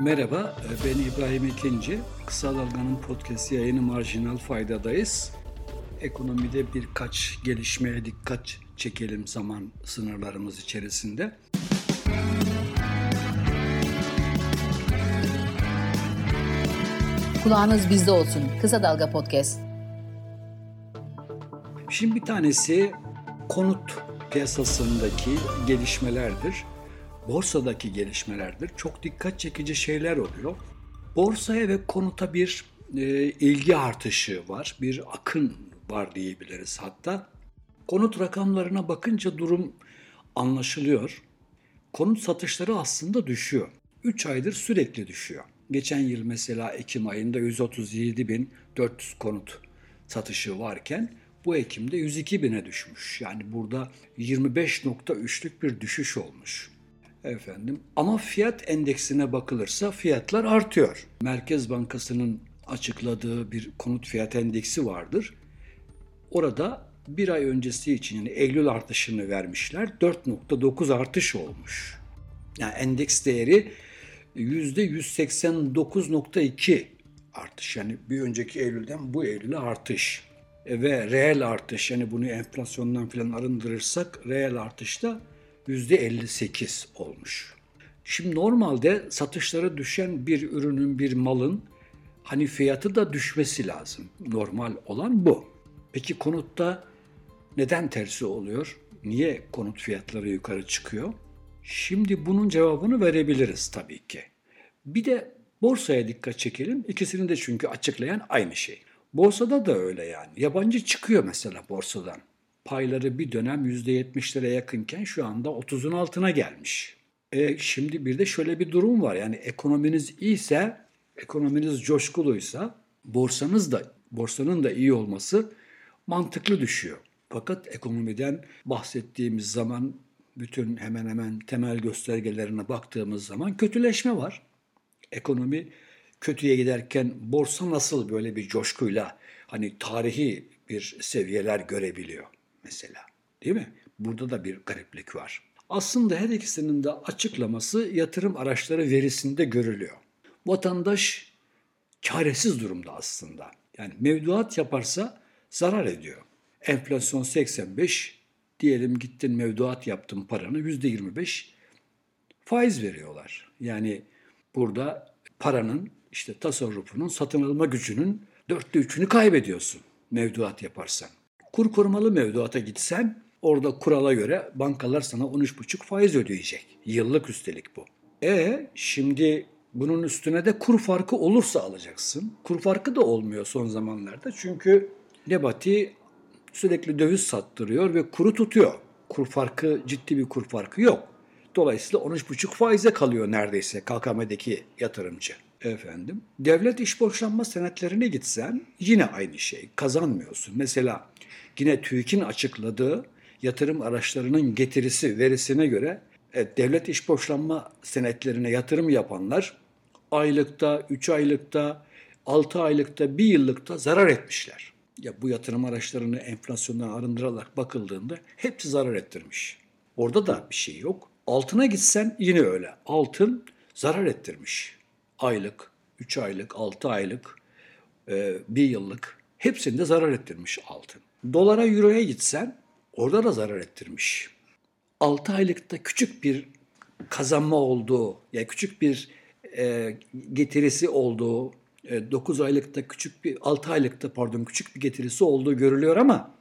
Merhaba, ben İbrahim Ekinci. Kısa Dalga'nın podcast yayını Marjinal Fayda'dayız. Ekonomide birkaç gelişmeye dikkat çekelim zaman sınırlarımız içerisinde. Kulağınız bizde olsun. Kısa Dalga Podcast. Şimdi bir tanesi konut piyasasındaki gelişmelerdir. Borsadaki gelişmelerdir. Çok dikkat çekici şeyler oluyor. Borsaya ve konuta bir e, ilgi artışı var. Bir akın var diyebiliriz hatta. Konut rakamlarına bakınca durum anlaşılıyor. Konut satışları aslında düşüyor. 3 aydır sürekli düşüyor. Geçen yıl mesela Ekim ayında 137.400 konut satışı varken bu Ekim'de 102 bine düşmüş. Yani burada 25.3'lük bir düşüş olmuş. Efendim ama fiyat endeksine bakılırsa fiyatlar artıyor. Merkez Bankası'nın açıkladığı bir konut fiyat endeksi vardır. Orada bir ay öncesi için yani Eylül artışını vermişler. 4.9 artış olmuş. Yani endeks değeri %189.2 artış. Yani bir önceki Eylül'den bu Eylül'e artış. E, ve reel artış yani bunu enflasyondan falan arındırırsak reel artışta %58 olmuş. Şimdi normalde satışları düşen bir ürünün, bir malın hani fiyatı da düşmesi lazım. Normal olan bu. Peki konutta neden tersi oluyor? Niye konut fiyatları yukarı çıkıyor? Şimdi bunun cevabını verebiliriz tabii ki. Bir de borsaya dikkat çekelim. İkisini de çünkü açıklayan aynı şey. Borsada da öyle yani. Yabancı çıkıyor mesela borsadan. Payları bir dönem %70'lere yakınken şu anda 30'un altına gelmiş. E şimdi bir de şöyle bir durum var. Yani ekonominiz iyiyse, ekonominiz coşkuluysa borsanız da borsanın da iyi olması mantıklı düşüyor. Fakat ekonomiden bahsettiğimiz zaman bütün hemen hemen temel göstergelerine baktığımız zaman kötüleşme var. Ekonomi kötüye giderken borsa nasıl böyle bir coşkuyla hani tarihi bir seviyeler görebiliyor mesela. Değil mi? Burada da bir gariplik var. Aslında her ikisinin de açıklaması yatırım araçları verisinde görülüyor. Vatandaş çaresiz durumda aslında. Yani mevduat yaparsa zarar ediyor. Enflasyon 85, diyelim gittin mevduat yaptın paranı %25 faiz veriyorlar. Yani burada paranın işte tasarrufunun satın alma gücünün dörtte üçünü kaybediyorsun mevduat yaparsan. Kur korumalı mevduata gitsen orada kurala göre bankalar sana 13,5 faiz ödeyecek. Yıllık üstelik bu. E şimdi bunun üstüne de kur farkı olursa alacaksın. Kur farkı da olmuyor son zamanlarda. Çünkü Nebati sürekli döviz sattırıyor ve kuru tutuyor. Kur farkı ciddi bir kur farkı yok. Dolayısıyla 13,5 faize kalıyor neredeyse KKM'deki yatırımcı. Efendim, devlet iş borçlanma senetlerine gitsen yine aynı şey. Kazanmıyorsun. Mesela yine TÜİK'in açıkladığı yatırım araçlarının getirisi verisine göre evet, devlet iş borçlanma senetlerine yatırım yapanlar aylıkta, 3 aylıkta, 6 aylıkta, 1 yıllıkta zarar etmişler. Ya bu yatırım araçlarını enflasyondan arındırarak bakıldığında hepsi zarar ettirmiş. Orada da bir şey yok. Altına gitsen yine öyle. Altın zarar ettirmiş. Aylık, 3 aylık, 6 aylık, 1 yıllık hepsinde zarar ettirmiş altın. Dolara, euroya gitsen orada da zarar ettirmiş. 6 aylıkta küçük bir kazanma olduğu, yani küçük bir e, getirisi olduğu, e, 9 aylıkta küçük bir, 6 aylıkta pardon küçük bir getirisi olduğu görülüyor ama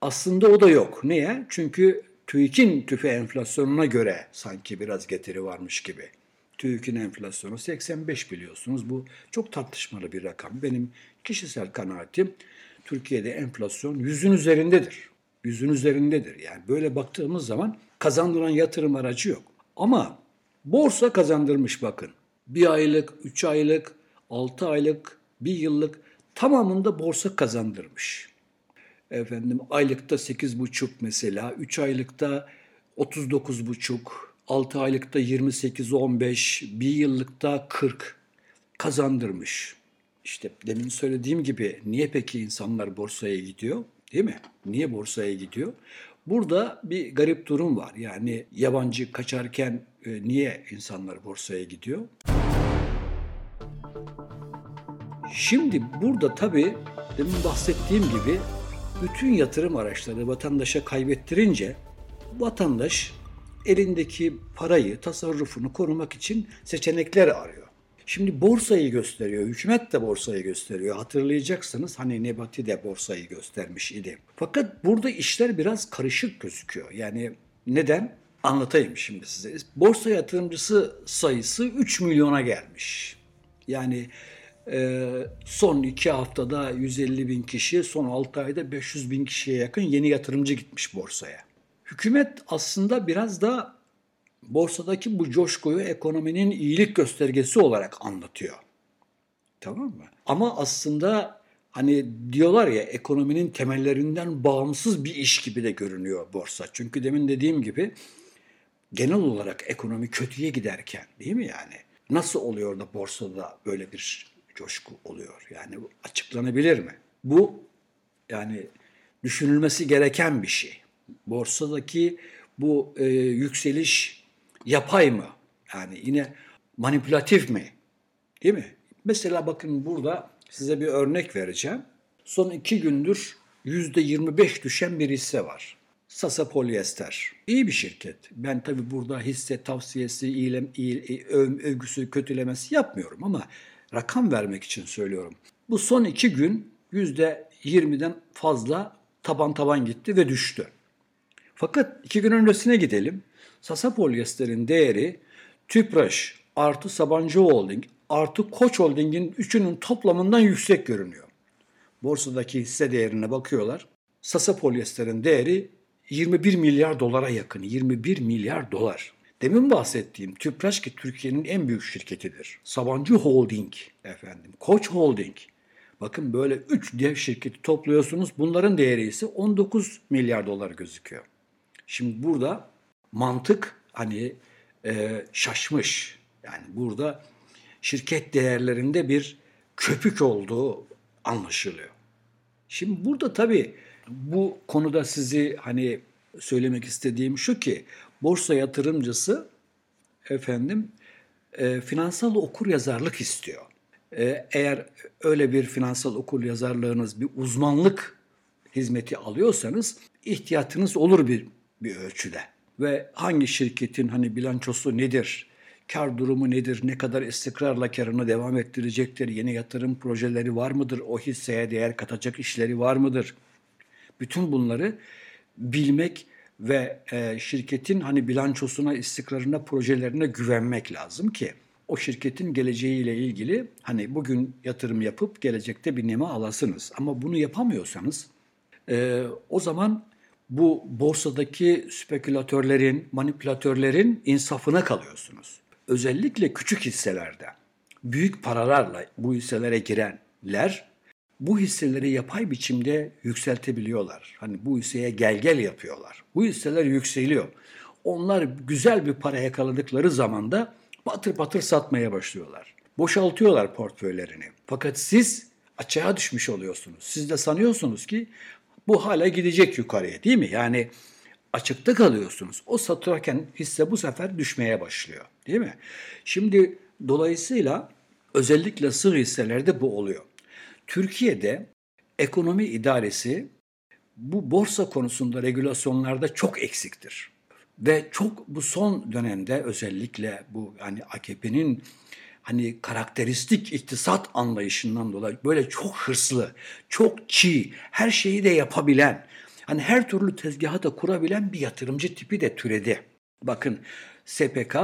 aslında o da yok. Niye? Çünkü TÜİK'in tüfe enflasyonuna göre sanki biraz getiri varmış gibi. TÜİK'in enflasyonu 85 biliyorsunuz. Bu çok tartışmalı bir rakam. Benim kişisel kanaatim Türkiye'de enflasyon yüzün üzerindedir. Yüzün üzerindedir. Yani böyle baktığımız zaman kazandıran yatırım aracı yok. Ama borsa kazandırmış bakın. Bir aylık, üç aylık, altı aylık, bir yıllık tamamında borsa kazandırmış. Efendim aylıkta 8,5 mesela, 3 aylıkta 39,5, 6 aylıkta 28-15, bir yıllıkta 40 kazandırmış. İşte demin söylediğim gibi niye peki insanlar borsaya gidiyor? Değil mi? Niye borsaya gidiyor? Burada bir garip durum var. Yani yabancı kaçarken e, niye insanlar borsaya gidiyor? Şimdi burada tabii demin bahsettiğim gibi bütün yatırım araçları vatandaşa kaybettirince vatandaş elindeki parayı, tasarrufunu korumak için seçenekler arıyor. Şimdi borsayı gösteriyor, hükümet de borsayı gösteriyor. Hatırlayacaksınız hani Nebati de borsayı göstermiş idi. Fakat burada işler biraz karışık gözüküyor. Yani neden? Anlatayım şimdi size. Borsa yatırımcısı sayısı 3 milyona gelmiş. Yani e, son iki haftada 150 bin kişi, son 6 ayda 500 bin kişiye yakın yeni yatırımcı gitmiş borsaya. Hükümet aslında biraz da borsadaki bu coşkuyu ekonominin iyilik göstergesi olarak anlatıyor. Tamam mı? Ama aslında hani diyorlar ya ekonominin temellerinden bağımsız bir iş gibi de görünüyor borsa. Çünkü demin dediğim gibi genel olarak ekonomi kötüye giderken değil mi yani? Nasıl oluyor da borsada böyle bir coşku oluyor? Yani açıklanabilir mi? Bu yani düşünülmesi gereken bir şey. Borsadaki bu e, yükseliş yapay mı? Yani yine manipülatif mi? Değil mi? Mesela bakın burada size bir örnek vereceğim. Son iki gündür yüzde 25 düşen bir hisse var. Sasa Polyester. İyi bir şirket. Ben tabi burada hisse tavsiyesi, iyilem, iyi, öv, övgüsü, kötülemesi yapmıyorum ama rakam vermek için söylüyorum. Bu son iki gün yüzde 20'den fazla taban taban gitti ve düştü. Fakat iki gün öncesine gidelim. Sasa Polyester'in değeri Tüpraş artı Sabancı Holding artı Koç Holding'in üçünün toplamından yüksek görünüyor. Borsadaki hisse değerine bakıyorlar. Sasa Polyester'in değeri 21 milyar dolara yakın. 21 milyar dolar. Demin bahsettiğim Tüpraş ki Türkiye'nin en büyük şirketidir. Sabancı Holding efendim. Koç Holding. Bakın böyle 3 dev şirketi topluyorsunuz. Bunların değeri ise 19 milyar dolar gözüküyor. Şimdi burada mantık hani e, şaşmış. Yani burada şirket değerlerinde bir köpük olduğu anlaşılıyor. Şimdi burada tabii bu konuda sizi hani söylemek istediğim şu ki borsa yatırımcısı efendim e, finansal okur yazarlık istiyor. E, eğer öyle bir finansal okur yazarlığınız bir uzmanlık hizmeti alıyorsanız ihtiyatınız olur bir bir ölçüde. Ve hangi şirketin hani bilançosu nedir, kar durumu nedir, ne kadar istikrarla karını devam ettirecektir, yeni yatırım projeleri var mıdır, o hisseye değer katacak işleri var mıdır? Bütün bunları bilmek ve e, şirketin hani bilançosuna, istikrarına, projelerine güvenmek lazım ki o şirketin geleceğiyle ilgili hani bugün yatırım yapıp gelecekte bir neme alasınız. Ama bunu yapamıyorsanız e, o zaman bu borsadaki spekülatörlerin, manipülatörlerin insafına kalıyorsunuz. Özellikle küçük hisselerde büyük paralarla bu hisselere girenler bu hisseleri yapay biçimde yükseltebiliyorlar. Hani bu hisseye gel gel yapıyorlar. Bu hisseler yükseliyor. Onlar güzel bir para yakaladıkları zaman da patır patır satmaya başlıyorlar. Boşaltıyorlar portföylerini. Fakat siz açığa düşmüş oluyorsunuz. Siz de sanıyorsunuz ki bu hala gidecek yukarıya değil mi? Yani açıkta kalıyorsunuz. O satırken hisse bu sefer düşmeye başlıyor değil mi? Şimdi dolayısıyla özellikle sığ hisselerde bu oluyor. Türkiye'de ekonomi idaresi bu borsa konusunda regülasyonlarda çok eksiktir. Ve çok bu son dönemde özellikle bu hani AKP'nin hani karakteristik iktisat anlayışından dolayı böyle çok hırslı, çok çiğ, her şeyi de yapabilen, hani her türlü tezgahı da kurabilen bir yatırımcı tipi de türedi. Bakın SPK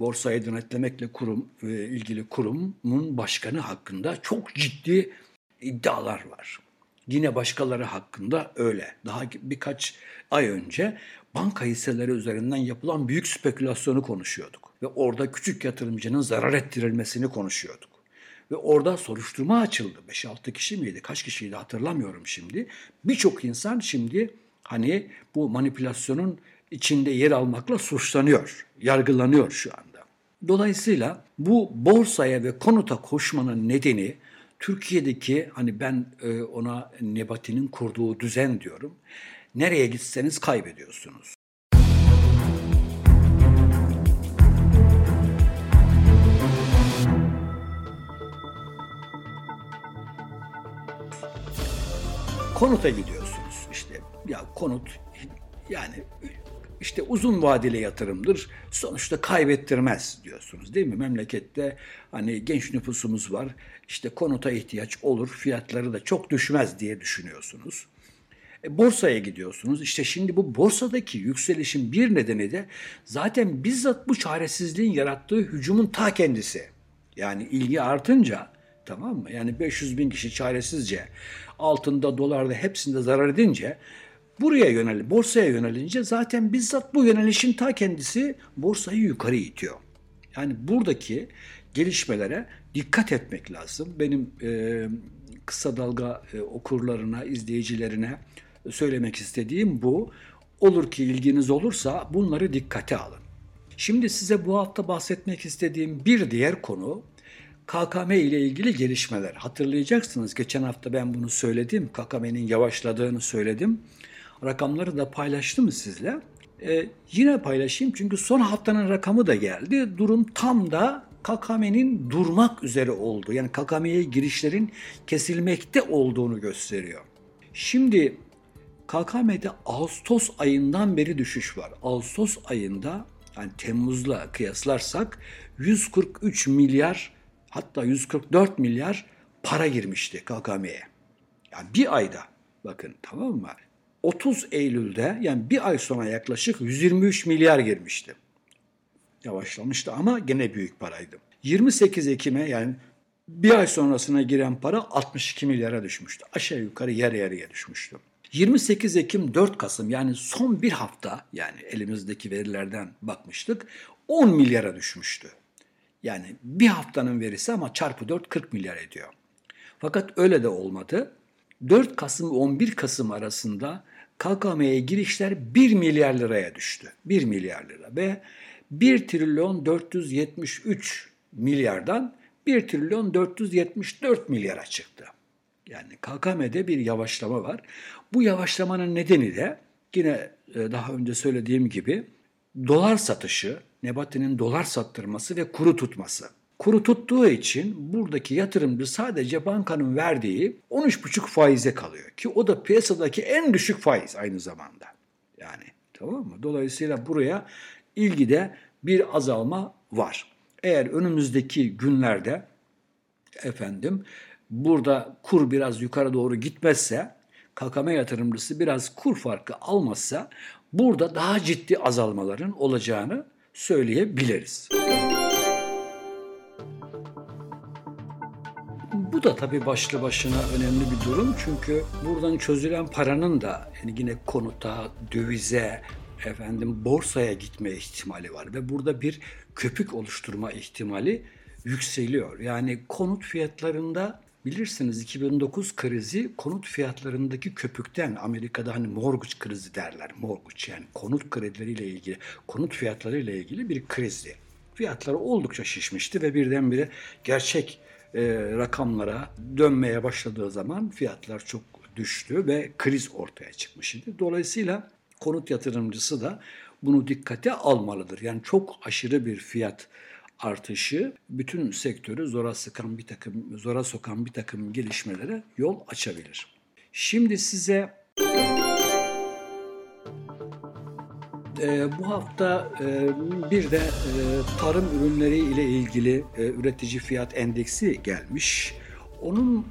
borsayı denetlemekle kurum e, ilgili kurumun başkanı hakkında çok ciddi iddialar var. Yine başkaları hakkında öyle. Daha birkaç ay önce banka hisseleri üzerinden yapılan büyük spekülasyonu konuşuyorduk. Ve orada küçük yatırımcının zarar ettirilmesini konuşuyorduk. Ve orada soruşturma açıldı. 5-6 kişi miydi? Kaç kişiydi hatırlamıyorum şimdi. Birçok insan şimdi hani bu manipülasyonun içinde yer almakla suçlanıyor, yargılanıyor şu anda. Dolayısıyla bu borsaya ve konuta koşmanın nedeni Türkiye'deki hani ben e, ona Nebati'nin kurduğu düzen diyorum. Nereye gitseniz kaybediyorsunuz. Konuta gidiyorsunuz. İşte ya konut yani işte uzun vadeli yatırımdır. Sonuçta kaybettirmez diyorsunuz değil mi? Memlekette hani genç nüfusumuz var. İşte konuta ihtiyaç olur. Fiyatları da çok düşmez diye düşünüyorsunuz. E, borsaya gidiyorsunuz. İşte şimdi bu borsadaki yükselişin bir nedeni de zaten bizzat bu çaresizliğin yarattığı hücumun ta kendisi. Yani ilgi artınca tamam mı? Yani 500 bin kişi çaresizce altında, dolarda hepsinde zarar edince buraya yönel, borsaya yönelince zaten bizzat bu yönelişin ta kendisi borsayı yukarı itiyor. Yani buradaki gelişmelere dikkat etmek lazım. Benim e, kısa dalga e, okurlarına, izleyicilerine söylemek istediğim bu. Olur ki ilginiz olursa bunları dikkate alın. Şimdi size bu hafta bahsetmek istediğim bir diğer konu KKM ile ilgili gelişmeler. Hatırlayacaksınız geçen hafta ben bunu söyledim. KKM'nin yavaşladığını söyledim. Rakamları da paylaştım sizle. Ee, yine paylaşayım çünkü son haftanın rakamı da geldi. Durum tam da KKM'nin durmak üzere olduğu yani KKM'ye girişlerin kesilmekte olduğunu gösteriyor. Şimdi KKM'de Ağustos ayından beri düşüş var. Ağustos ayında yani Temmuz'la kıyaslarsak 143 milyar hatta 144 milyar para girmişti KKM'ye. Yani bir ayda bakın tamam mı? 30 Eylül'de yani bir ay sonra yaklaşık 123 milyar girmişti. Yavaşlamıştı ama gene büyük paraydı. 28 Ekim'e yani bir ay sonrasına giren para 62 milyara düşmüştü. Aşağı yukarı yarı yarıya düşmüştü. 28 Ekim 4 Kasım yani son bir hafta yani elimizdeki verilerden bakmıştık 10 milyara düşmüştü. Yani bir haftanın verisi ama çarpı 4 40 milyar ediyor. Fakat öyle de olmadı. 4 Kasım 11 Kasım arasında KKM'ye girişler 1 milyar liraya düştü. 1 milyar lira ve 1 trilyon 473 milyardan 1 trilyon 474 milyara çıktı. Yani KKM'de bir yavaşlama var. Bu yavaşlamanın nedeni de yine e, daha önce söylediğim gibi dolar satışı, Nebati'nin dolar sattırması ve kuru tutması. Kuru tuttuğu için buradaki yatırımcı sadece bankanın verdiği 13,5 faize kalıyor. Ki o da piyasadaki en düşük faiz aynı zamanda. Yani tamam mı? Dolayısıyla buraya ilgide bir azalma var. Eğer önümüzdeki günlerde efendim burada kur biraz yukarı doğru gitmezse KKM yatırımcısı biraz kur farkı almazsa burada daha ciddi azalmaların olacağını söyleyebiliriz. Bu da tabii başlı başına önemli bir durum çünkü buradan çözülen paranın da yani yine konuta, dövize, efendim borsaya gitme ihtimali var ve burada bir köpük oluşturma ihtimali yükseliyor. Yani konut fiyatlarında bilirsiniz 2009 krizi konut fiyatlarındaki köpükten Amerika'da hani mortgage krizi derler. Mortgage yani konut kredileriyle ilgili, konut fiyatlarıyla ilgili bir krizdi. Fiyatları oldukça şişmişti ve birdenbire gerçek e, rakamlara dönmeye başladığı zaman fiyatlar çok düştü ve kriz ortaya çıkmış idi. Dolayısıyla konut yatırımcısı da bunu dikkate almalıdır. Yani çok aşırı bir fiyat artışı bütün sektörü zora sıkan bir takım zora sokan bir takım gelişmelere yol açabilir. Şimdi size e, bu hafta e, bir de e, tarım ürünleri ile ilgili e, üretici fiyat endeksi gelmiş. Onun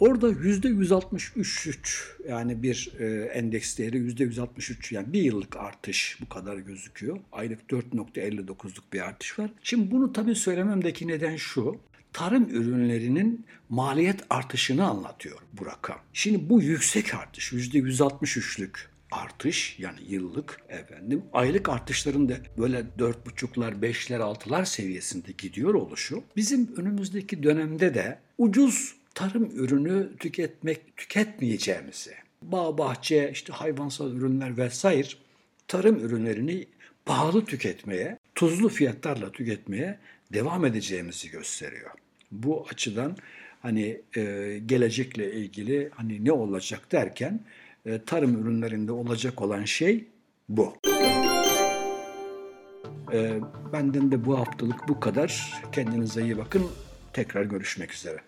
Orada yüzde 163 yani bir e, endeks değeri yüzde 163 yani bir yıllık artış bu kadar gözüküyor. Aylık 4.59'luk bir artış var. Şimdi bunu tabii söylememdeki neden şu. Tarım ürünlerinin maliyet artışını anlatıyor bu rakam. Şimdi bu yüksek artış yüzde 163'lük artış yani yıllık efendim aylık artışların da böyle dört buçuklar, beşler, altılar seviyesinde gidiyor oluşu bizim önümüzdeki dönemde de ucuz tarım ürünü tüketmek tüketmeyeceğimizi, bağ bahçe, işte hayvansal ürünler vesaire tarım ürünlerini pahalı tüketmeye, tuzlu fiyatlarla tüketmeye devam edeceğimizi gösteriyor. Bu açıdan hani e, gelecekle ilgili hani ne olacak derken e, tarım ürünlerinde olacak olan şey bu. E, benden de bu haftalık bu kadar. Kendinize iyi bakın. Tekrar görüşmek üzere.